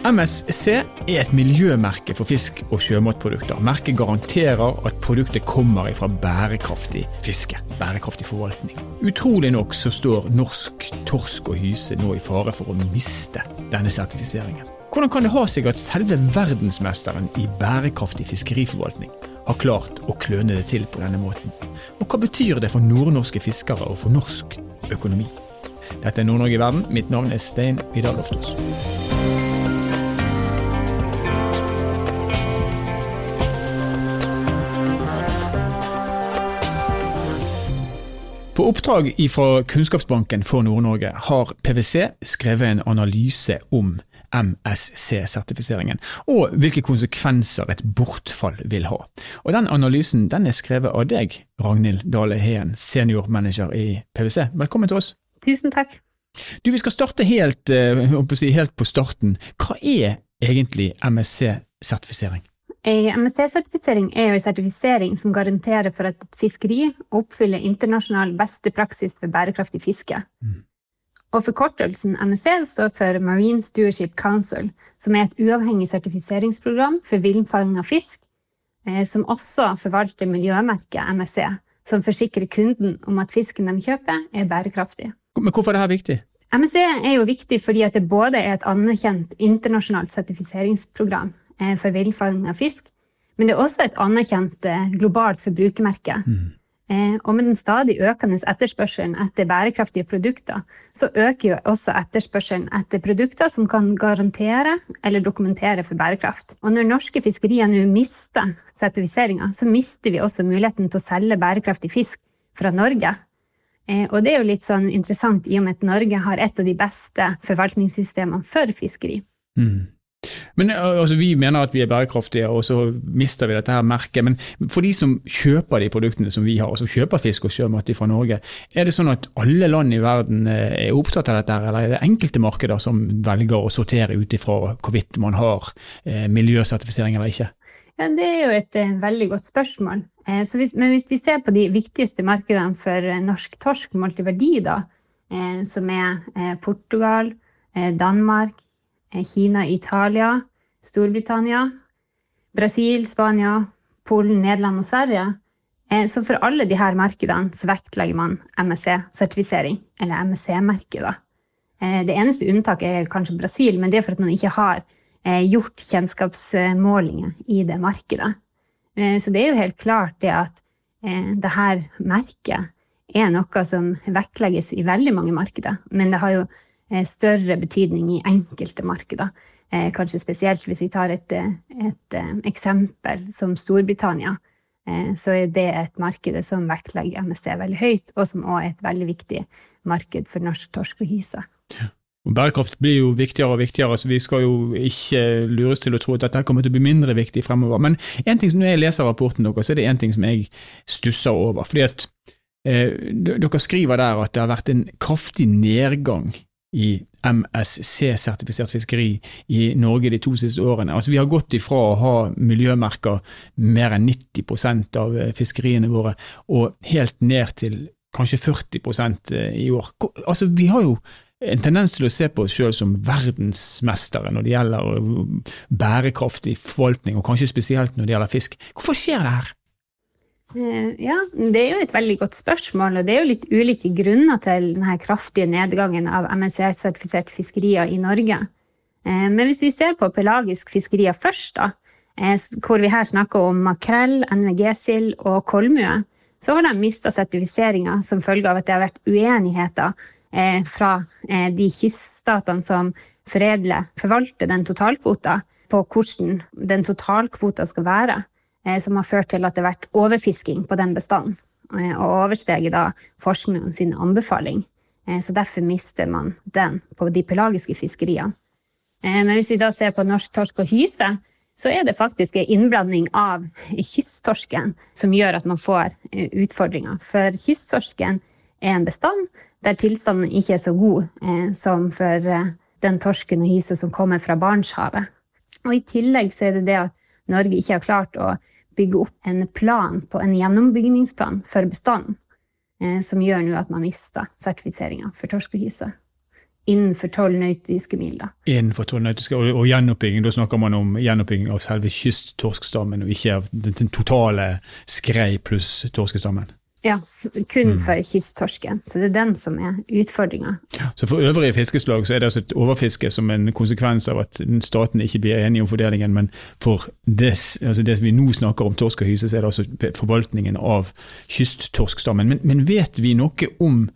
MSC er et miljømerke for fisk og sjømatprodukter. Merket garanterer at produktet kommer fra bærekraftig fiske. Bærekraftig forvaltning. Utrolig nok så står norsk torsk og hyse nå i fare for å miste denne sertifiseringen. Hvordan kan det ha seg at selve verdensmesteren i bærekraftig fiskeriforvaltning har klart å kløne det til på denne måten? Og hva betyr det for nordnorske fiskere og for norsk økonomi? Dette er Nord-Norge i verden. Mitt navn er Stein Vidar Loftus. På oppdrag fra Kunnskapsbanken for Nord-Norge har PwC skrevet en analyse om MSC-sertifiseringen, og hvilke konsekvenser et bortfall vil ha. Og Den analysen den er skrevet av deg, Ragnhild Dale Heen, seniormanager i PwC. Velkommen til oss. Tusen takk. Du, Vi skal starte helt, eh, helt på starten. Hva er egentlig MSC-sertifisering? Ei MSC-sertifisering er jo en sertifisering som garanterer for at fiskeri oppfyller internasjonal beste praksis for bærekraftig fiske. Mm. Og Forkortelsen MSC står for Marine Stewardship Council, som er et uavhengig sertifiseringsprogram for villfanga fisk, eh, som også forvalter miljømerket MSC, som forsikrer kunden om at fisken de kjøper, er bærekraftig. Men hvorfor er dette viktig? MSC er jo viktig fordi det både er et anerkjent internasjonalt sertifiseringsprogram Eh, for villfang av fisk. Men det er også et anerkjent eh, globalt forbrukermerke. Mm. Eh, og med den stadig økende etterspørselen etter bærekraftige produkter, så øker jo også etterspørselen etter produkter som kan garantere eller dokumentere for bærekraft. Og når norske fiskerier nå mister sertifiseringa, så mister vi også muligheten til å selge bærekraftig fisk fra Norge. Og det er jo litt sånn interessant i og med at Norge har et av de beste forvaltningssystemene for fiskeri. Mm. Men altså, Vi mener at vi er bærekraftige, og så mister vi dette her merket. Men for de som kjøper de produktene som vi har, og som kjøper fisk og sjømat fra Norge, er det sånn at alle land i verden eh, er opptatt av dette, eller er det enkelte markeder som velger å sortere ut ifra hvorvidt man har eh, miljøsertifisering eller ikke? Det er jo et eh, veldig godt spørsmål. Eh, hvis, men hvis vi ser på de viktigste markedene for eh, norsk torsk målt i verdi, da, som er Portugal, Danmark, Kina, Italia, Storbritannia, Brasil, Spania, Polen, Nederland og Sverige. Så for alle disse markedene så vektlegger man MSC-sertifisering, eller MSC-merket. Det eneste unntaket er kanskje Brasil, men det er for at man ikke har gjort kjennskapsmålinger i det markedet. Så det er jo helt klart det at det her merket er noe som vektlegges i veldig mange markeder. Men det har jo Eh, større betydning i enkelte markeder. Eh, kanskje spesielt hvis vi tar et, eh, et eksempel som Storbritannia. Så er det et marked som vektlegger MSC veldig høyt, og som også er et veldig viktig marked for norsk torsk og hyse. Ja. Bærekraft blir jo viktigere og viktigere, så vi skal jo ikke lures til å tro at dette kommer til å bli mindre viktig fremover. Men en ting når jeg leser rapporten deres, så er det en ting som jeg stusser over. fordi at eh, Dere skriver der at det har vært en kraftig nedgang i MSC-sertifisert fiskeri i Norge de to siste årene. Altså Vi har gått ifra å ha miljømerker mer enn 90% av eh, fiskeriene våre, og helt ned til kanskje 40 eh, i år. Altså Vi har jo en tendens til å se på oss sjøl som verdensmestere når det gjelder bærekraftig forvaltning, og kanskje spesielt når det gjelder fisk. Hvorfor skjer det her? Eh, ja, det er jo et veldig godt spørsmål, og det er jo litt ulike grunner til denne kraftige nedgangen av MSC-sertifiserte fiskerier i Norge. Eh, men hvis vi ser på pelagisk fiskerier først, da, eh, hvor vi her snakker om makrell, NVG-sild og kolmue, så har de mista sertifiseringa som følge av at det har vært uenigheter fra de kyststatene som foredler, forvalter den totalkvota, på hvordan den totalkvota skal være. Eh, som har ført til at det har vært overfisking på den bestanden. Eh, og oversteget da forskningen sin anbefaling. Eh, så derfor mister man den på de pelagiske fiskeriene. Men hvis vi da ser på norsk torsk og hyse, så er det faktisk en innblanding av kysttorsken som gjør at man får utfordringer. For kysttorsken er en bestand der tilstanden ikke er så god som for den torsken og hyse som kommer fra Barentshavet. Og i tillegg så er det det at Norge ikke har klart å bygge opp en plan på en gjennombygningsplan for bestanden, eh, som gjør nå at man mister sertifiseringa for torskehyse. innenfor tolv nautiske mil. Da. Innenfor tolv nautiske, og, og gjenoppbygging, da snakker man om gjenoppbygging av selve kysttorskstammen, og ikke av den, den totale skrei pluss torskestammen. Ja, kun for kysttorsken. Så det er den som er utfordringa. Så for øvrige fiskeslag så er det altså et overfiske som en konsekvens av at staten ikke blir enige om fordelingen, men for det, altså det vi nå snakker om torsk og hyse, så er det altså forvaltningen av kysttorskstammen. Men, men vet vi noe om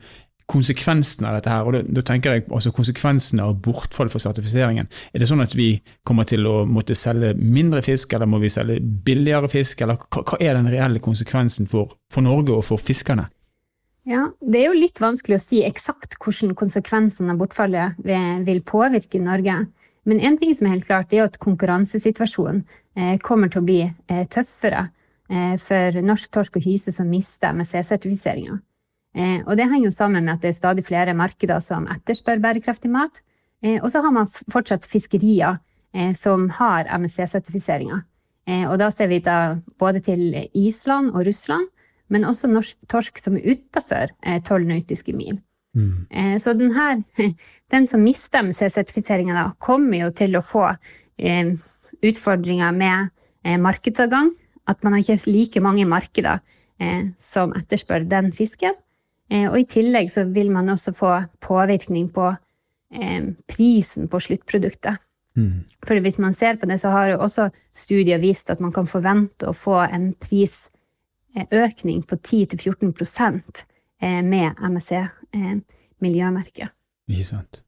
konsekvensene av dette her, og da, tenker jeg altså konsekvensene av bortfall for sertifiseringen. Er det sånn at vi kommer til å måtte selge mindre fisk, eller må vi selge billigere fisk, eller hva, er den reelle konsekvensen for, for, Norge og for fiskerne? Ja, Det er jo litt vanskelig å si eksakt hvordan konsekvensene av bortfallet vil påvirke Norge. Men én ting som er helt klart, er at konkurransesituasjonen eh, kommer til å bli eh, tøffere eh, for norsk torsk og hyse som mister MSC-sertifiseringa. Eh, og det henger jo sammen med at det er stadig flere markeder som etterspør bærekraftig mat. Eh, og så har man fortsatt fiskerier eh, som har MSC-sertifiseringer. Og da ser vi da både til Island og Russland, men også norsk torsk som er utafor tolv nautiske mil. Mm. Så den, her, den som mister MSC-sertifiseringa, kommer jo til å få utfordringer med markedsadgang. At man har ikke like mange markeder som etterspør den fisken. Eh, og i tillegg så vil man også få påvirkning på eh, prisen på sluttproduktet. Mm. For hvis man ser på det, så har jo også studier vist at man kan forvente å få en prisøkning på 10-14 eh, med MSC-miljømerket. Ikke sant.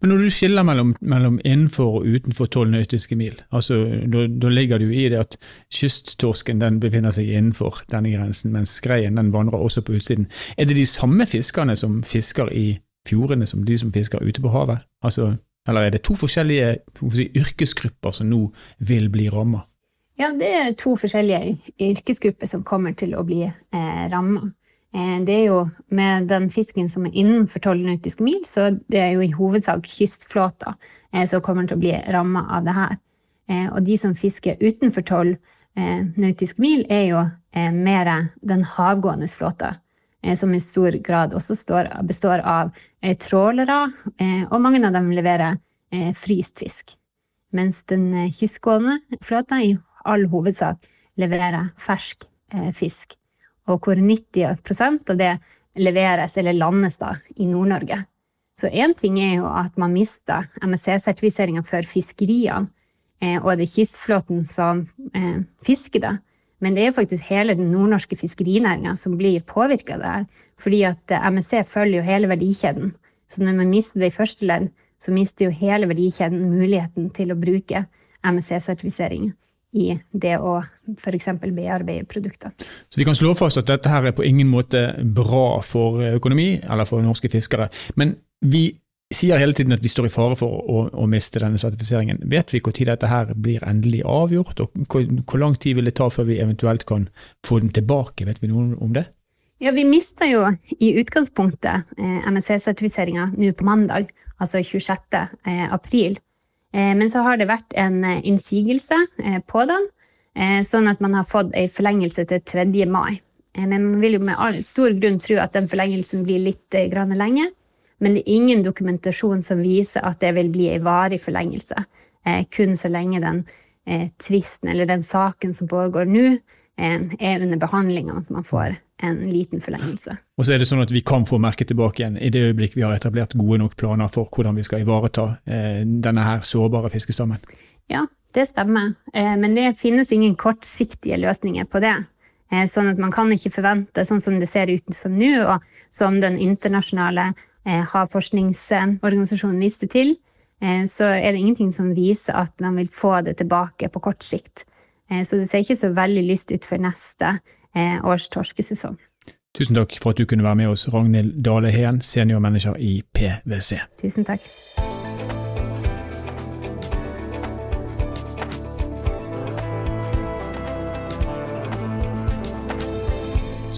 Men når du skiller mellom, mellom innenfor og utenfor tolv nautiske mil, altså, da, ligger det jo i det at kysttorsken den befinner seg innenfor denne grensen, mens skreien den vandrer også på utsiden. Er det de samme fiskerne som fisker i fjordene som de som fisker ute på havet? Altså, eller er det to forskjellige si, yrkesgrupper som nå vil bli rammet? Ja, det er to forskjellige yrkesgrupper som kommer til å bli eh, ramma. Eh, det er jo med den fisken som er innenfor 12 nautiske mil, så det er jo i hovedsak kystflåter eh, som kommer til å bli ramma av det her. Eh, og de som fisker utenfor 12 nautiske mil, er jo mer den havgående flåta, som i stor grad også består av trålere, og mange av dem leverer fryst fisk. Mens den kystgående flåta i all hovedsak leverer fersk fisk og hvor 90% av det leveres eller landes da i Nord-Norge. Så én ting er jo at man mister MSC-sertifiseringa for fiskeriene, eh, og det er kystflåten som eh, fisker det. Men det er jo faktisk hele den nordnorske fiskerinæringa som blir påvirka her. Fordi at eh, MSC følger jo hele verdikjeden. Så når man mister det i første ledd, så mister jo hele verdikjeden muligheten til å bruke MSC-sertifisering i det å f.eks. bearbeide produkter. Så Vi kan slå fast at dette her er på ingen måte bra for økonomi eller for norske fiskere. Men vi sier hele tiden at vi står i fare for å, å miste denne sertifiseringen. Vet vi når dette her blir endelig avgjort, og hvor, hvor, lang tid vil det ta før vi eventuelt kan få den tilbake? Vet vi noe om det? Ja, Vi mista jo i utgangspunktet eh, MSC-sertifiseringa nå på mandag, altså 26. Eh, april. Eh, men så har det vært en eh, innsigelse eh, på den, sånn at man har fått en forlengelse til 3. mai. Men man vil jo med stor grunn tro at den forlengelsen blir litt lenge, Men det er ingen dokumentasjon som viser at det vil bli en varig forlengelse. Kun så lenge den tvisten eller den saken som pågår nå, er under behandling, at man får en liten forlengelse. Og så er det sånn at Vi kan få merket tilbake igjen i det øyeblikk vi har etablert gode nok planer for hvordan vi skal ivareta eh, denne her sårbare fiskestammen. Ja, det stemmer. Eh, men det finnes ingen kortsiktige løsninger på det. Eh, sånn at man kan ikke forvente, sånn som det ser ut som nå, og som den internasjonale havforskningsorganisasjonen viste til, så er det ingenting som viser at man vil få det tilbake på kort sikt. Eh, så det ser ikke så veldig lyst ut for neste eh, års torskesesong. Tusen takk for at du kunne være med oss, Ragnhild Dale Heen, seniormanager i PwC. Tusen takk.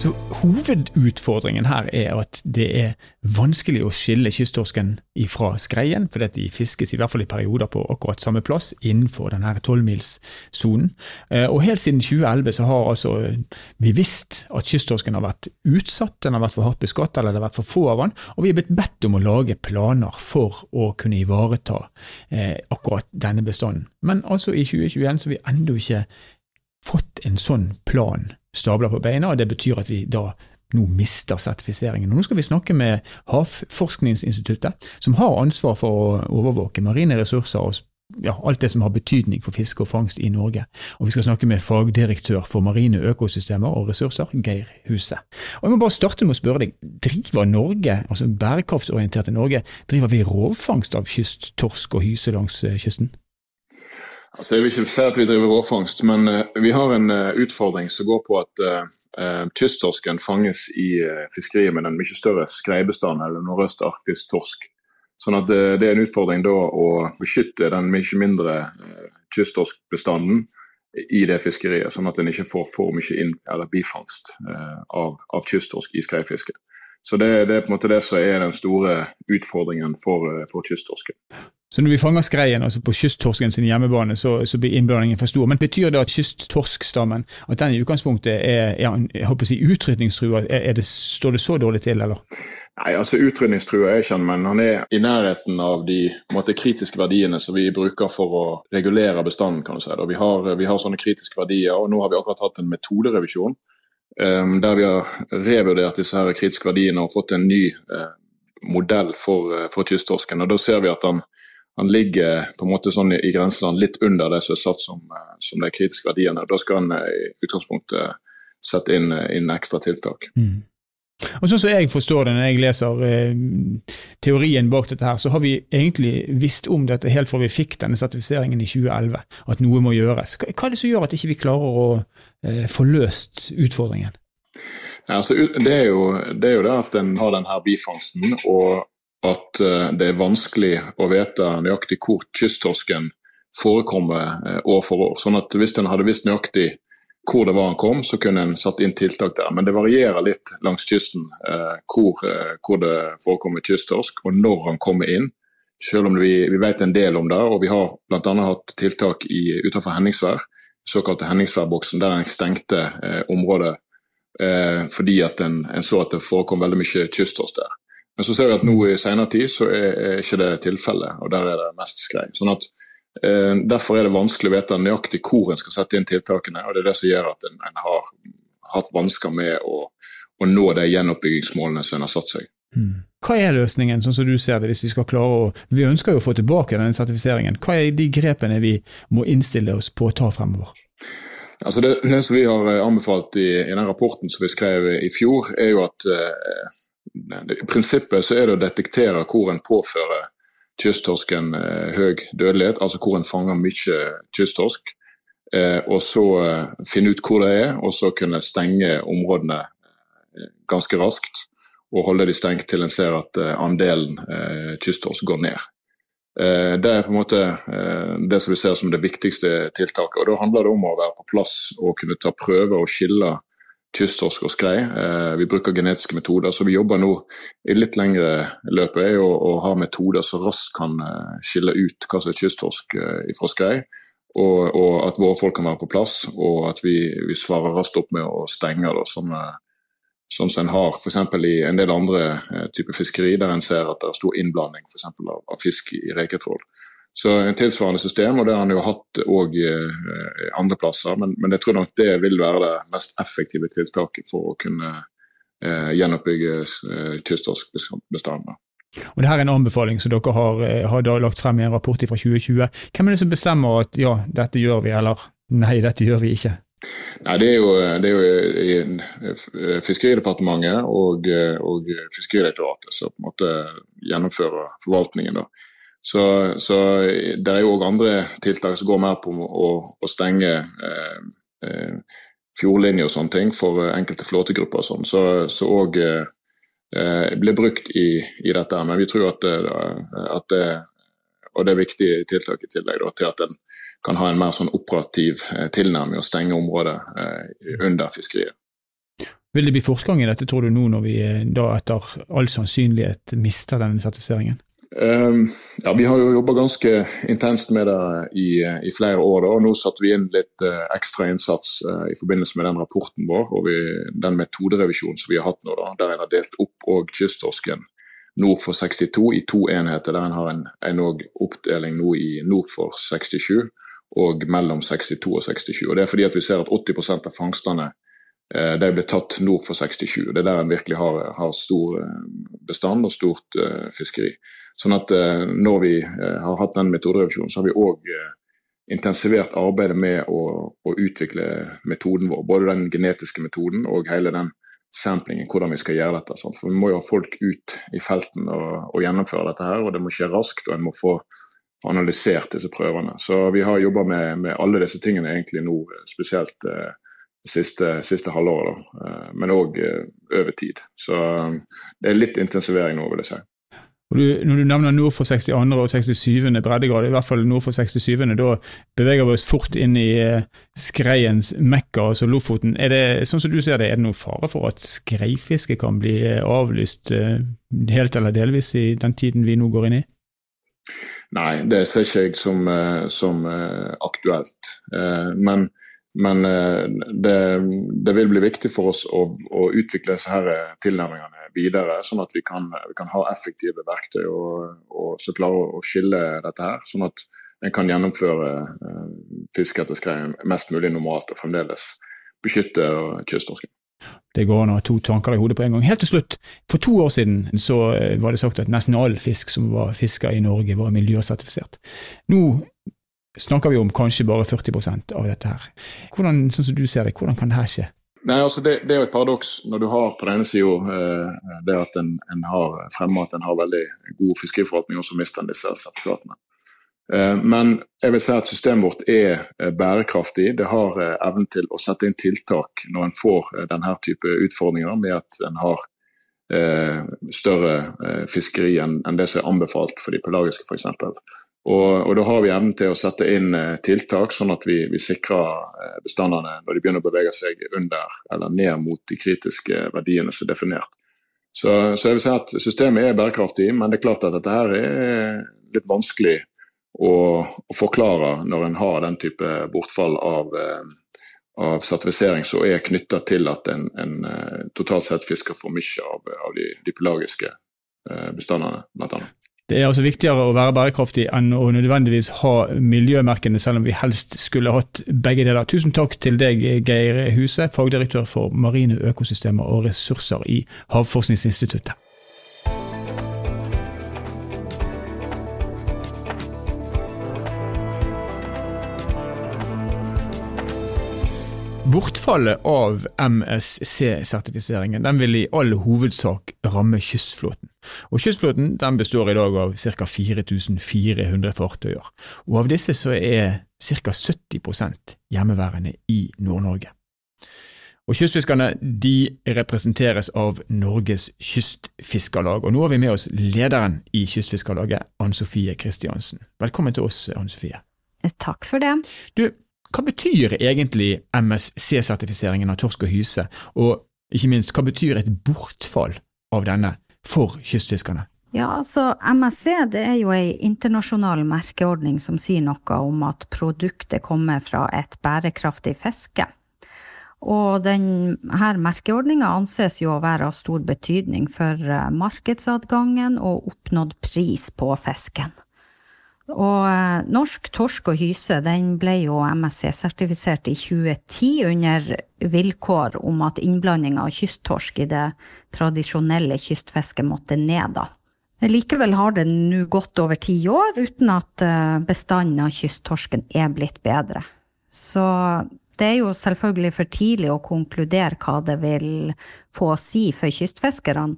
Så Hovedutfordringen her er at det er vanskelig å skille kysttorsken fra skreien, fordi de fiskes i hvert fall i perioder på akkurat samme plass innenfor denne tolvmilssonen. Eh, og helt siden 2011 så har altså vi visst at kysttorsken har vært utsatt, den har vært for hardt beskattet eller det har vært for få av den, og vi er blitt bedt om å lage planer for å kunne ivareta eh, akkurat denne bestanden. Men altså i 2021 så har vi ennå ikke fått en sånn plan stabler på beina, og det betyr at vi da nå mister sertifiseringen. nå skal vi snakke med Havforskningsinstituttet, som har ansvar for å overvåke marine ressurser og ja, alt det som har betydning for fiske og fangst i Norge. Og vi skal snakke med fagdirektør for marine økosystemer og ressurser, Geir Huset. Og Jeg må bare starte med å spørre deg, driver Norge, altså bærekraftsorienterte Norge, driver vi rovfangst av kysttorsk og hyse langs eh, kysten? Altså, jeg vil ikke si at vi driver råfangst, men uh, vi har en uh, utfordring som går på at uh, kysttorsken fanges i fiskeriet med en mye større skreibestanden eller nordøst-arktisk torsk. Sånn at det er en utfordring da å beskytte den mye mindre kysttorskbestanden i det fiskeriet, sånn at en ikke får for mye inn, eller bifangst av, av kysttorsk i skreifisket. Så det, det, er på en måte det som er den store utfordringen for, for kysttorsken. Så når vi fanger skreien altså på kysttorsken sin hjemmebane, så, så, blir innblandingen for stor. Men betyr det at kysttorskstammen at den i utgangspunktet er, er jeg håper å si, utrydningstrua? står det så dårlig til, eller? Nei, altså Utrydningstrua er ikke han, men han er i nærheten av de måte, kritiske verdiene som vi bruker for å regulere bestanden. kan du si. Vi har, vi, har, sånne kritiske verdier, og nå har vi akkurat hatt en metoderevisjon um, der vi har revurdert disse her kritiske verdiene og fått en ny uh, modell for, uh, for kysttorsken. og Da ser vi at han han ligger på en måte sånn i, grenseland litt under det som er satt som, eh, som de kritiske verdiene. Da skal han eh, i utgangspunktet sette inn, eh, inn ekstra tiltak. Mm. Og sånn som jeg forstår det når jeg leser eh, teorien bak dette, her, så har vi egentlig visst om dette helt fra vi fikk denne sertifiseringen i 2011, at noe må gjøres. Hva, hva er det som gjør at ikke vi ikke klarer å eh, få løst utfordringen? Ja, altså, det, er jo, det, er jo, det at en har denne bifangsten, og at eh, det er vanskelig å vite nøyaktig hvor kysttorsken forekommer eh, år for år. Sånn at Hvis en hadde visst nøyaktig hvor det var han kom, så kunne en satt inn tiltak der. Men det varierer litt langs kysten eh, hvor, hvor, det forekommer kysttorsk, og når han kommer inn. Selv om vi, vi vet en del om det, og vi har bl.a. hatt tiltak i, utenfor Henningsvær, såkalte Henningsværboksen, der en stengte eh, området eh, fordi at en, en, så at det forekom veldig mye kysttorsk der. Men så ser vi at nå i senere tid så er, er ikke det tilfellet, og der er det mest skrei. Sånn at eh, Derfor er det vanskelig å vite nøyaktig hvor en skal sette inn tiltakene, og det er det som gjør at en, en har hatt vansker med å, å, nå de gjenoppbyggingsmålene som en har satt seg. Hmm. Hva er løsningen, sånn som du ser det, hvis vi skal klare å Vi ønsker jo å få tilbake denne sertifiseringen. Hva er de grepene vi må innstille oss på å ta fremover? Altså det, det, som vi har anbefalt i, i, den rapporten som vi skrev i fjor, er jo at eh, i prinsippet så er det å detektere hvor en påfører kysttorsken eh, høy dødelighet, altså hvor en fanger mye kysttorsk. Eh, og så eh, finne ut hvor det er, og så kunne stenge områdene ganske raskt. Og holde de stengt til en ser at andelen kysttorsk går ned. Det er på en måte det som vi ser som det viktigste tiltaket. og Da handler det om å være på plass og kunne ta prøver og skille kysttorsk og skrei. Eh, vi bruker genetiske metoder, så vi jobber nå i litt lengre løpet er å, å ha metoder som raskt kan eh, skille ut hva som er kysttorsk eh, fra skrei. Og, og, at våre folk kan være på plass, og at vi, vi svarer raskt opp med å stenge det, sånn, sånn som en har f.eks. i en del andre typer fiskeri, der en ser at det er stor innblanding for av, av fisk i reketrål. Så en tilsvarende system, og det har han jo hatt òg eh, andre plasser. Men, men, jeg tror nok det vil være det mest effektive tiltaket for å kunne eh, gjenoppbygge eh, kysttorskbestandene. Og det her er en anbefaling som dere har, eh, har lagt frem i en rapport fra 2020. Hvem er det som bestemmer at ja, dette gjør vi, eller nei, dette gjør vi ikke? Nei, Det er jo, det er jo i Fiskeridepartementet og, og Fiskeridirektoratet som på en måte gjennomfører forvaltningen. da. Så, så det er jo òg andre tiltak som går mer på å, å stenge eh, eh, fjordlinjer og sånne ting for enkelte flåtegrupper og sånn. Så òg eh, blir brukt i, i, dette. Men vi tror at, at det og det er viktige tiltak i tillegg da, til at en kan ha en mer sånn operativ eh, tilnærming og stenge området eh, under fiskeriet. Vil det bli fortgang i dette, tror du, nå når vi da etter all sannsynlighet mister denne sertifiseringen? Um, ja, Vi har jo jobba ganske intenst med det i, i flere år. Og Nå satte vi inn litt uh, ekstra innsats uh, i forbindelse med den rapporten vår og vi, den metoderevisjonen som vi har hatt nå. Da, der en har delt opp og kysttorsken nord for 62 i to enheter. Der en har en, en oppdeling nå i nord for 67 og mellom 62 og 67. Og Det er fordi at vi ser at 80% av fangstene eh, de blir tatt nord for 67. Det er der en virkelig har, har stor eh, bestand og stort uh, fiskeri. Sånn at uh, Når vi uh, har hatt den metoderevisjonen, så har vi òg intensivert arbeidet med å, å, utvikle metoden vår. Både den genetiske metoden og hele den samplingen, hvordan vi skal gjøre dette. Sånn. For Vi må jo ha folk ut i felten og, og gjennomføre dette her, og det må skje raskt. og en må få analysert disse prøvene. Så vi har jobba med, med, alle disse tingene egentlig nå, spesielt eh, siste, siste halvåret, eh, men òg eh, over tid. Så eh, det er litt intensivering nå, vil jeg si. Du, når du nevner nord for 62. og 67. breddegrad, i hvert fall nord for 67., da beveger vi oss fort inn i eh, skreiens mekka, altså Lofoten. Er det sånn som du ser det, er det noen fare for at skreifiske kan bli eh, avlyst helt eller delvis i den tiden vi nå går inn i? Nei, det ser ikke jeg som, eh, som eh, aktuelt. Eh, men, men det, det, vil bli viktig for oss å, å utvikle disse her tilnærmingene videre, sånn at vi kan, vi kan ha effektive verktøy og, og, så klare å skille dette her. Sånn at en kan gjennomføre fiske etter skrei mest mulig normalt og fremdeles beskytte kysttorsken. Det går an å ha to tanker i hodet på en gang. Helt til slutt, for to år siden så eh, var det sagt at nesten all fisk som var fiska i Norge, var miljøsertifisert. Nå snakker vi om kanskje bare 40% av dette her. Hvordan, sånn som du ser det, hvordan kan dette skje? Nei, altså det, det, er jo et paradoks når du har på den ene sida eh, det at en, en har fremma at en har veldig god fiskeriforvaltning, og så mister en disse sertifikatene. Eh, men jeg vil si at systemet vårt er eh, bærekraftig. Det har eh, evnen til å sette inn tiltak når en får denne type utfordringer med at en har større fiskeri enn det som er anbefalt for de pelagiske f.eks. Og, og da har vi evnen til å sette inn tiltak sånn at vi, vi, sikrer bestandene når de begynner å bevege seg under eller ned mot de kritiske verdiene som er definert. Så, så jeg vil si at systemet er bærekraftig, men det er klart at dette her er litt vanskelig å, å forklare når en har den type bortfall av, eh, av sertifisering som er knytta til at en, en, eh, totalt sett fisker for mye av, av de, de, pelagiske eh, bestandene, blant annet. Det er altså viktigere å være bærekraftig enn å nødvendigvis ha miljømerkene, selv om vi helst skulle hatt begge deler. Tusen takk til deg, Geir Huse, fagdirektør for marine økosystemer og ressurser i Havforskningsinstituttet. Bortfallet av MSC-sertifiseringen den vil i all hovedsak ramme kystflåten. Og Kystflåten den består i dag av ca. 4400 fartøyer, og av disse så er ca. 70% hjemmeværende i Nord-Norge. Og Kystfiskerne de representeres av Norges Kystfiskarlag, og nå har vi med oss lederen i Kystfiskarlaget, Ann Sofie Kristiansen. Velkommen til oss, Ann Sofie. Takk for det. Du, hva betyr egentlig MSC-sertifiseringen av torsk og hyse, og ikke minst, hva betyr et bortfall av denne for kystfiskerne? Ja, altså MSC det er jo ei internasjonal merkeordning som sier noe om at produktet kommer fra et bærekraftig fiske. Og denne merkeordninga anses jo å være av stor betydning for eh, markedsadgangen og oppnådd pris på fisken. Og eh, norsk torsk og hyse den ble jo MSC-sertifisert i 2010 under vilkår om at innblandinga av kysttorsk i det tradisjonelle kystfisket måtte ned. da. Likevel har det nå gått over ti år uten at eh, bestanden av kysttorsken er blitt bedre. Så det er jo selvfølgelig for tidlig å konkludere hva det vil få å si for kystfiskerne.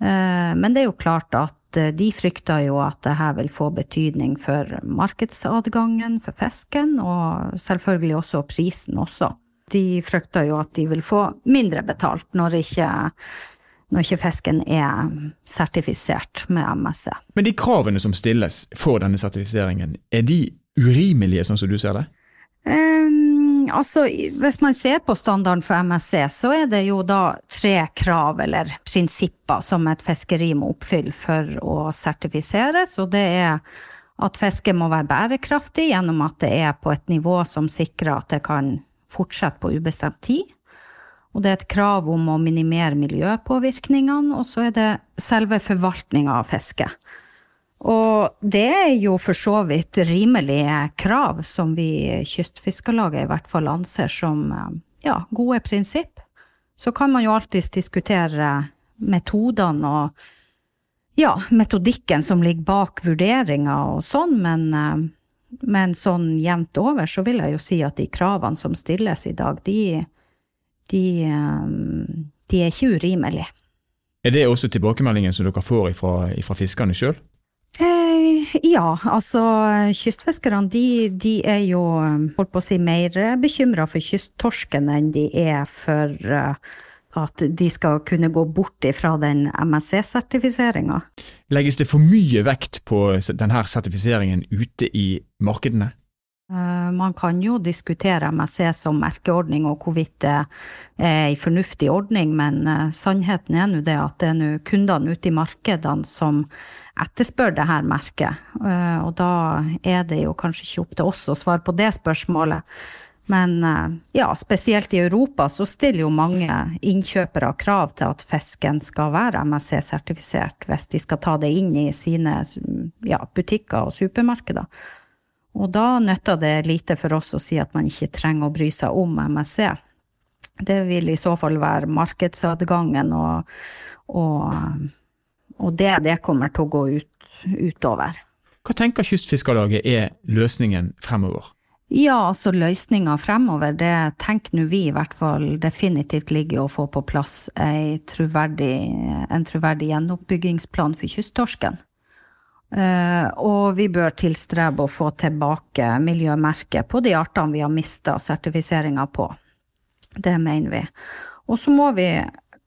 Eh, men det er jo klart at de frykter jo at det her vil få betydning for markedsadgangen for fisken, og selvfølgelig også prisen også. De frykter jo at de vil få mindre betalt når ikke, når ikke fisken er sertifisert med MSC. Men de kravene som stilles for denne sertifiseringen, er de urimelige, sånn som du ser det? Um, altså, hvis man ser på standarden for MSC, så er det jo da tre krav eller prinsipper som et fiskeri må oppfylle for å sertifiseres. Og det er at fisket må være bærekraftig gjennom at det er på et nivå som sikrer at det kan fortsette på ubestemt tid. Og det er et krav om å minimere miljøpåvirkningene, og så er det selve forvaltninga av fisket. Og det er jo for så vidt rimelige krav som vi i Kystfiskarlaget i hvert fall anser som ja, gode prinsipp. Så kan man jo alltids diskutere metodene og ja, metodikken som ligger bak vurderinga og sånn, men, men sånn jevnt over så vil jeg jo si at de kravene som stilles i dag, de, de, de er ikke urimelige. Er det også tilbakemeldingen som dere får fra fiskerne sjøl? Eh, ja, altså kystfiskerne de, de, er jo holdt på å si mer bekymra for kysttorsken enn de er for uh, at de skal kunne gå bort ifra den MSC-sertifiseringa. Legges det for mye vekt på denne sertifiseringen ute i markedene? Eh, man kan jo diskutere MSC som merkeordning og hvorvidt det er en fornuftig ordning, men sannheten er nå det at det er kundene ute i markedene som etterspør det her merket. Eh, og da er det jo kanskje ikke opp til oss å svare på det spørsmålet. Men eh, ja, spesielt i Europa så stiller jo mange innkjøpere krav til at fisken skal være MSC-sertifisert hvis de skal ta det inn i sine ja, butikker og supermarkeder. Og da nytter det lite for oss å si at man ikke trenger å bry seg om MSC. Det vil i så fall være markedsadgangen og, og og det, det kommer til å gå ut, utover. Hva tenker Kystfiskarlaget er løsningen fremover? Ja, altså løsninga fremover, det tenker nå vi i hvert fall definitivt ligger i å få på plass truverdig, en troverdig gjenoppbyggingsplan for kysttorsken. Uh, og vi bør tilstrebe å få tilbake miljømerket på de artene vi har mista sertifiseringa på. Det mener vi. Og så må vi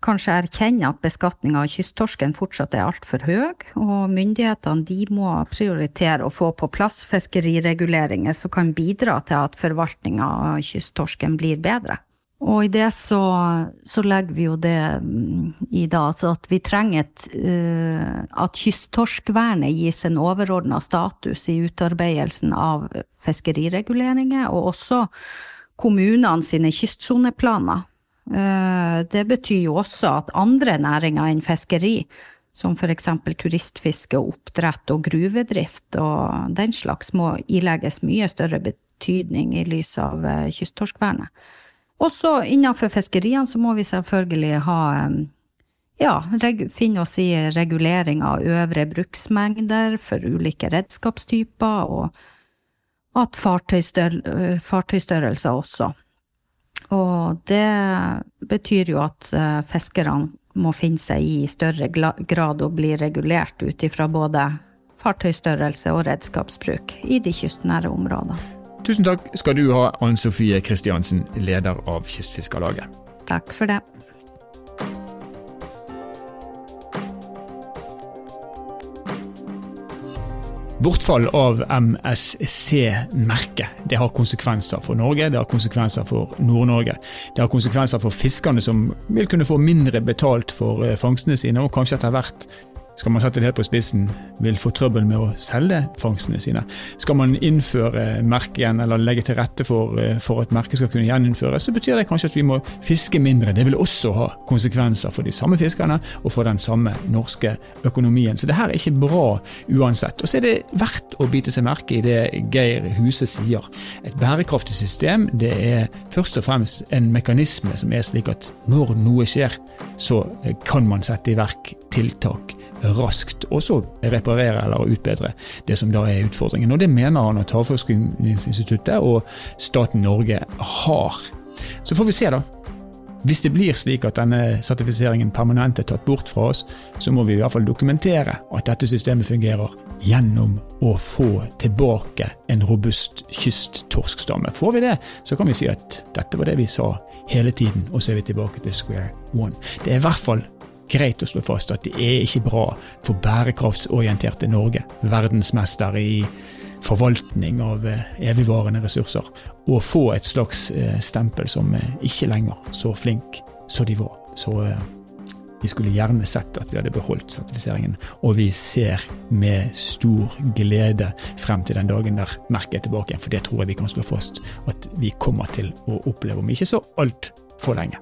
kanskje erkjenne at beskatninga av kysttorsken fortsatt er altfor høy, og myndighetene de må prioritere å få på plass fiskerireguleringer som kan bidra til at forvaltninga av kysttorsken blir bedre. Og i det så, så legger vi jo det mm, i da, altså at vi trenger et, uh, at kysttorskvernet gis en overordna status i utarbeidelsen av fiskerireguleringer, og også kommunene sine kystsoneplaner det betyr jo også at andre næringer enn fiskeri, som f.eks. turistfiske, oppdrett og gruvedrift og den slags, må ilegges mye større betydning i lys av eh, kysttorskvernet. Også innenfor fiskeriene så må vi selvfølgelig ha eh, ja, finne oss i regulering av øvre bruksmengder for ulike redskapstyper, og at fartøystørrelser også. Og det betyr jo at uh, fiskerne må finne seg i større grad å bli regulert ut ifra både fartøystørrelse og redskapsbruk i de kystnære områdene. Tusen takk skal du ha, Ann Sofie Kristiansen, leder av Kystfiskarlaget. Takk for det. Bortfall av MSC-merket det har konsekvenser for Norge, det har konsekvenser for Nord-Norge. Det har konsekvenser for fiskerne som vil kunne få mindre betalt for eh, fangstene sine, og kanskje etter hvert skal man sette det helt på spissen, vil få trøbbel med å selge fangstene sine. Skal man innføre merket igjen, eller legge til rette for, eh, for at merket skal kunne gjeninnføres, så betyr det kanskje at vi må fiske mindre. Det vil også ha konsekvenser for de samme fiskerne og for den samme norske økonomien. Så det her er ikke bra uansett. Og så er det verdt å bite seg merke i det Geir Huse sier. Et bærekraftig system det er først og fremst en mekanisme som er slik at når noe skjer, så kan man sette i verk tiltak raskt, også reparere eller utbedre det som da er utfordringen. Og Det mener han at Havforskningsinstituttet og staten Norge har. Så får vi se, da. Hvis det blir slik at denne sertifiseringen permanent er tatt bort fra oss, så må vi i hvert fall dokumentere at dette systemet fungerer gjennom å få tilbake en robust kysttorskstamme. Får vi det, så kan vi si at dette var det vi sa hele tiden, og så er vi tilbake til square one. Det er i hvert fall greit å slå fast at det er ikke bra for bærekraftsorienterte Norge, verdensmester i forvaltning av eh, evigvarende ressurser, å få et slags eh, stempel som ikke lenger så flink som de var. Så vi skulle gjerne sett at vi hadde beholdt sertifiseringen, og vi ser med stor glede frem til den dagen der merket er tilbake igjen, for det tror jeg vi kan slå fast at vi kommer til å oppleve om ikke så altfor lenge.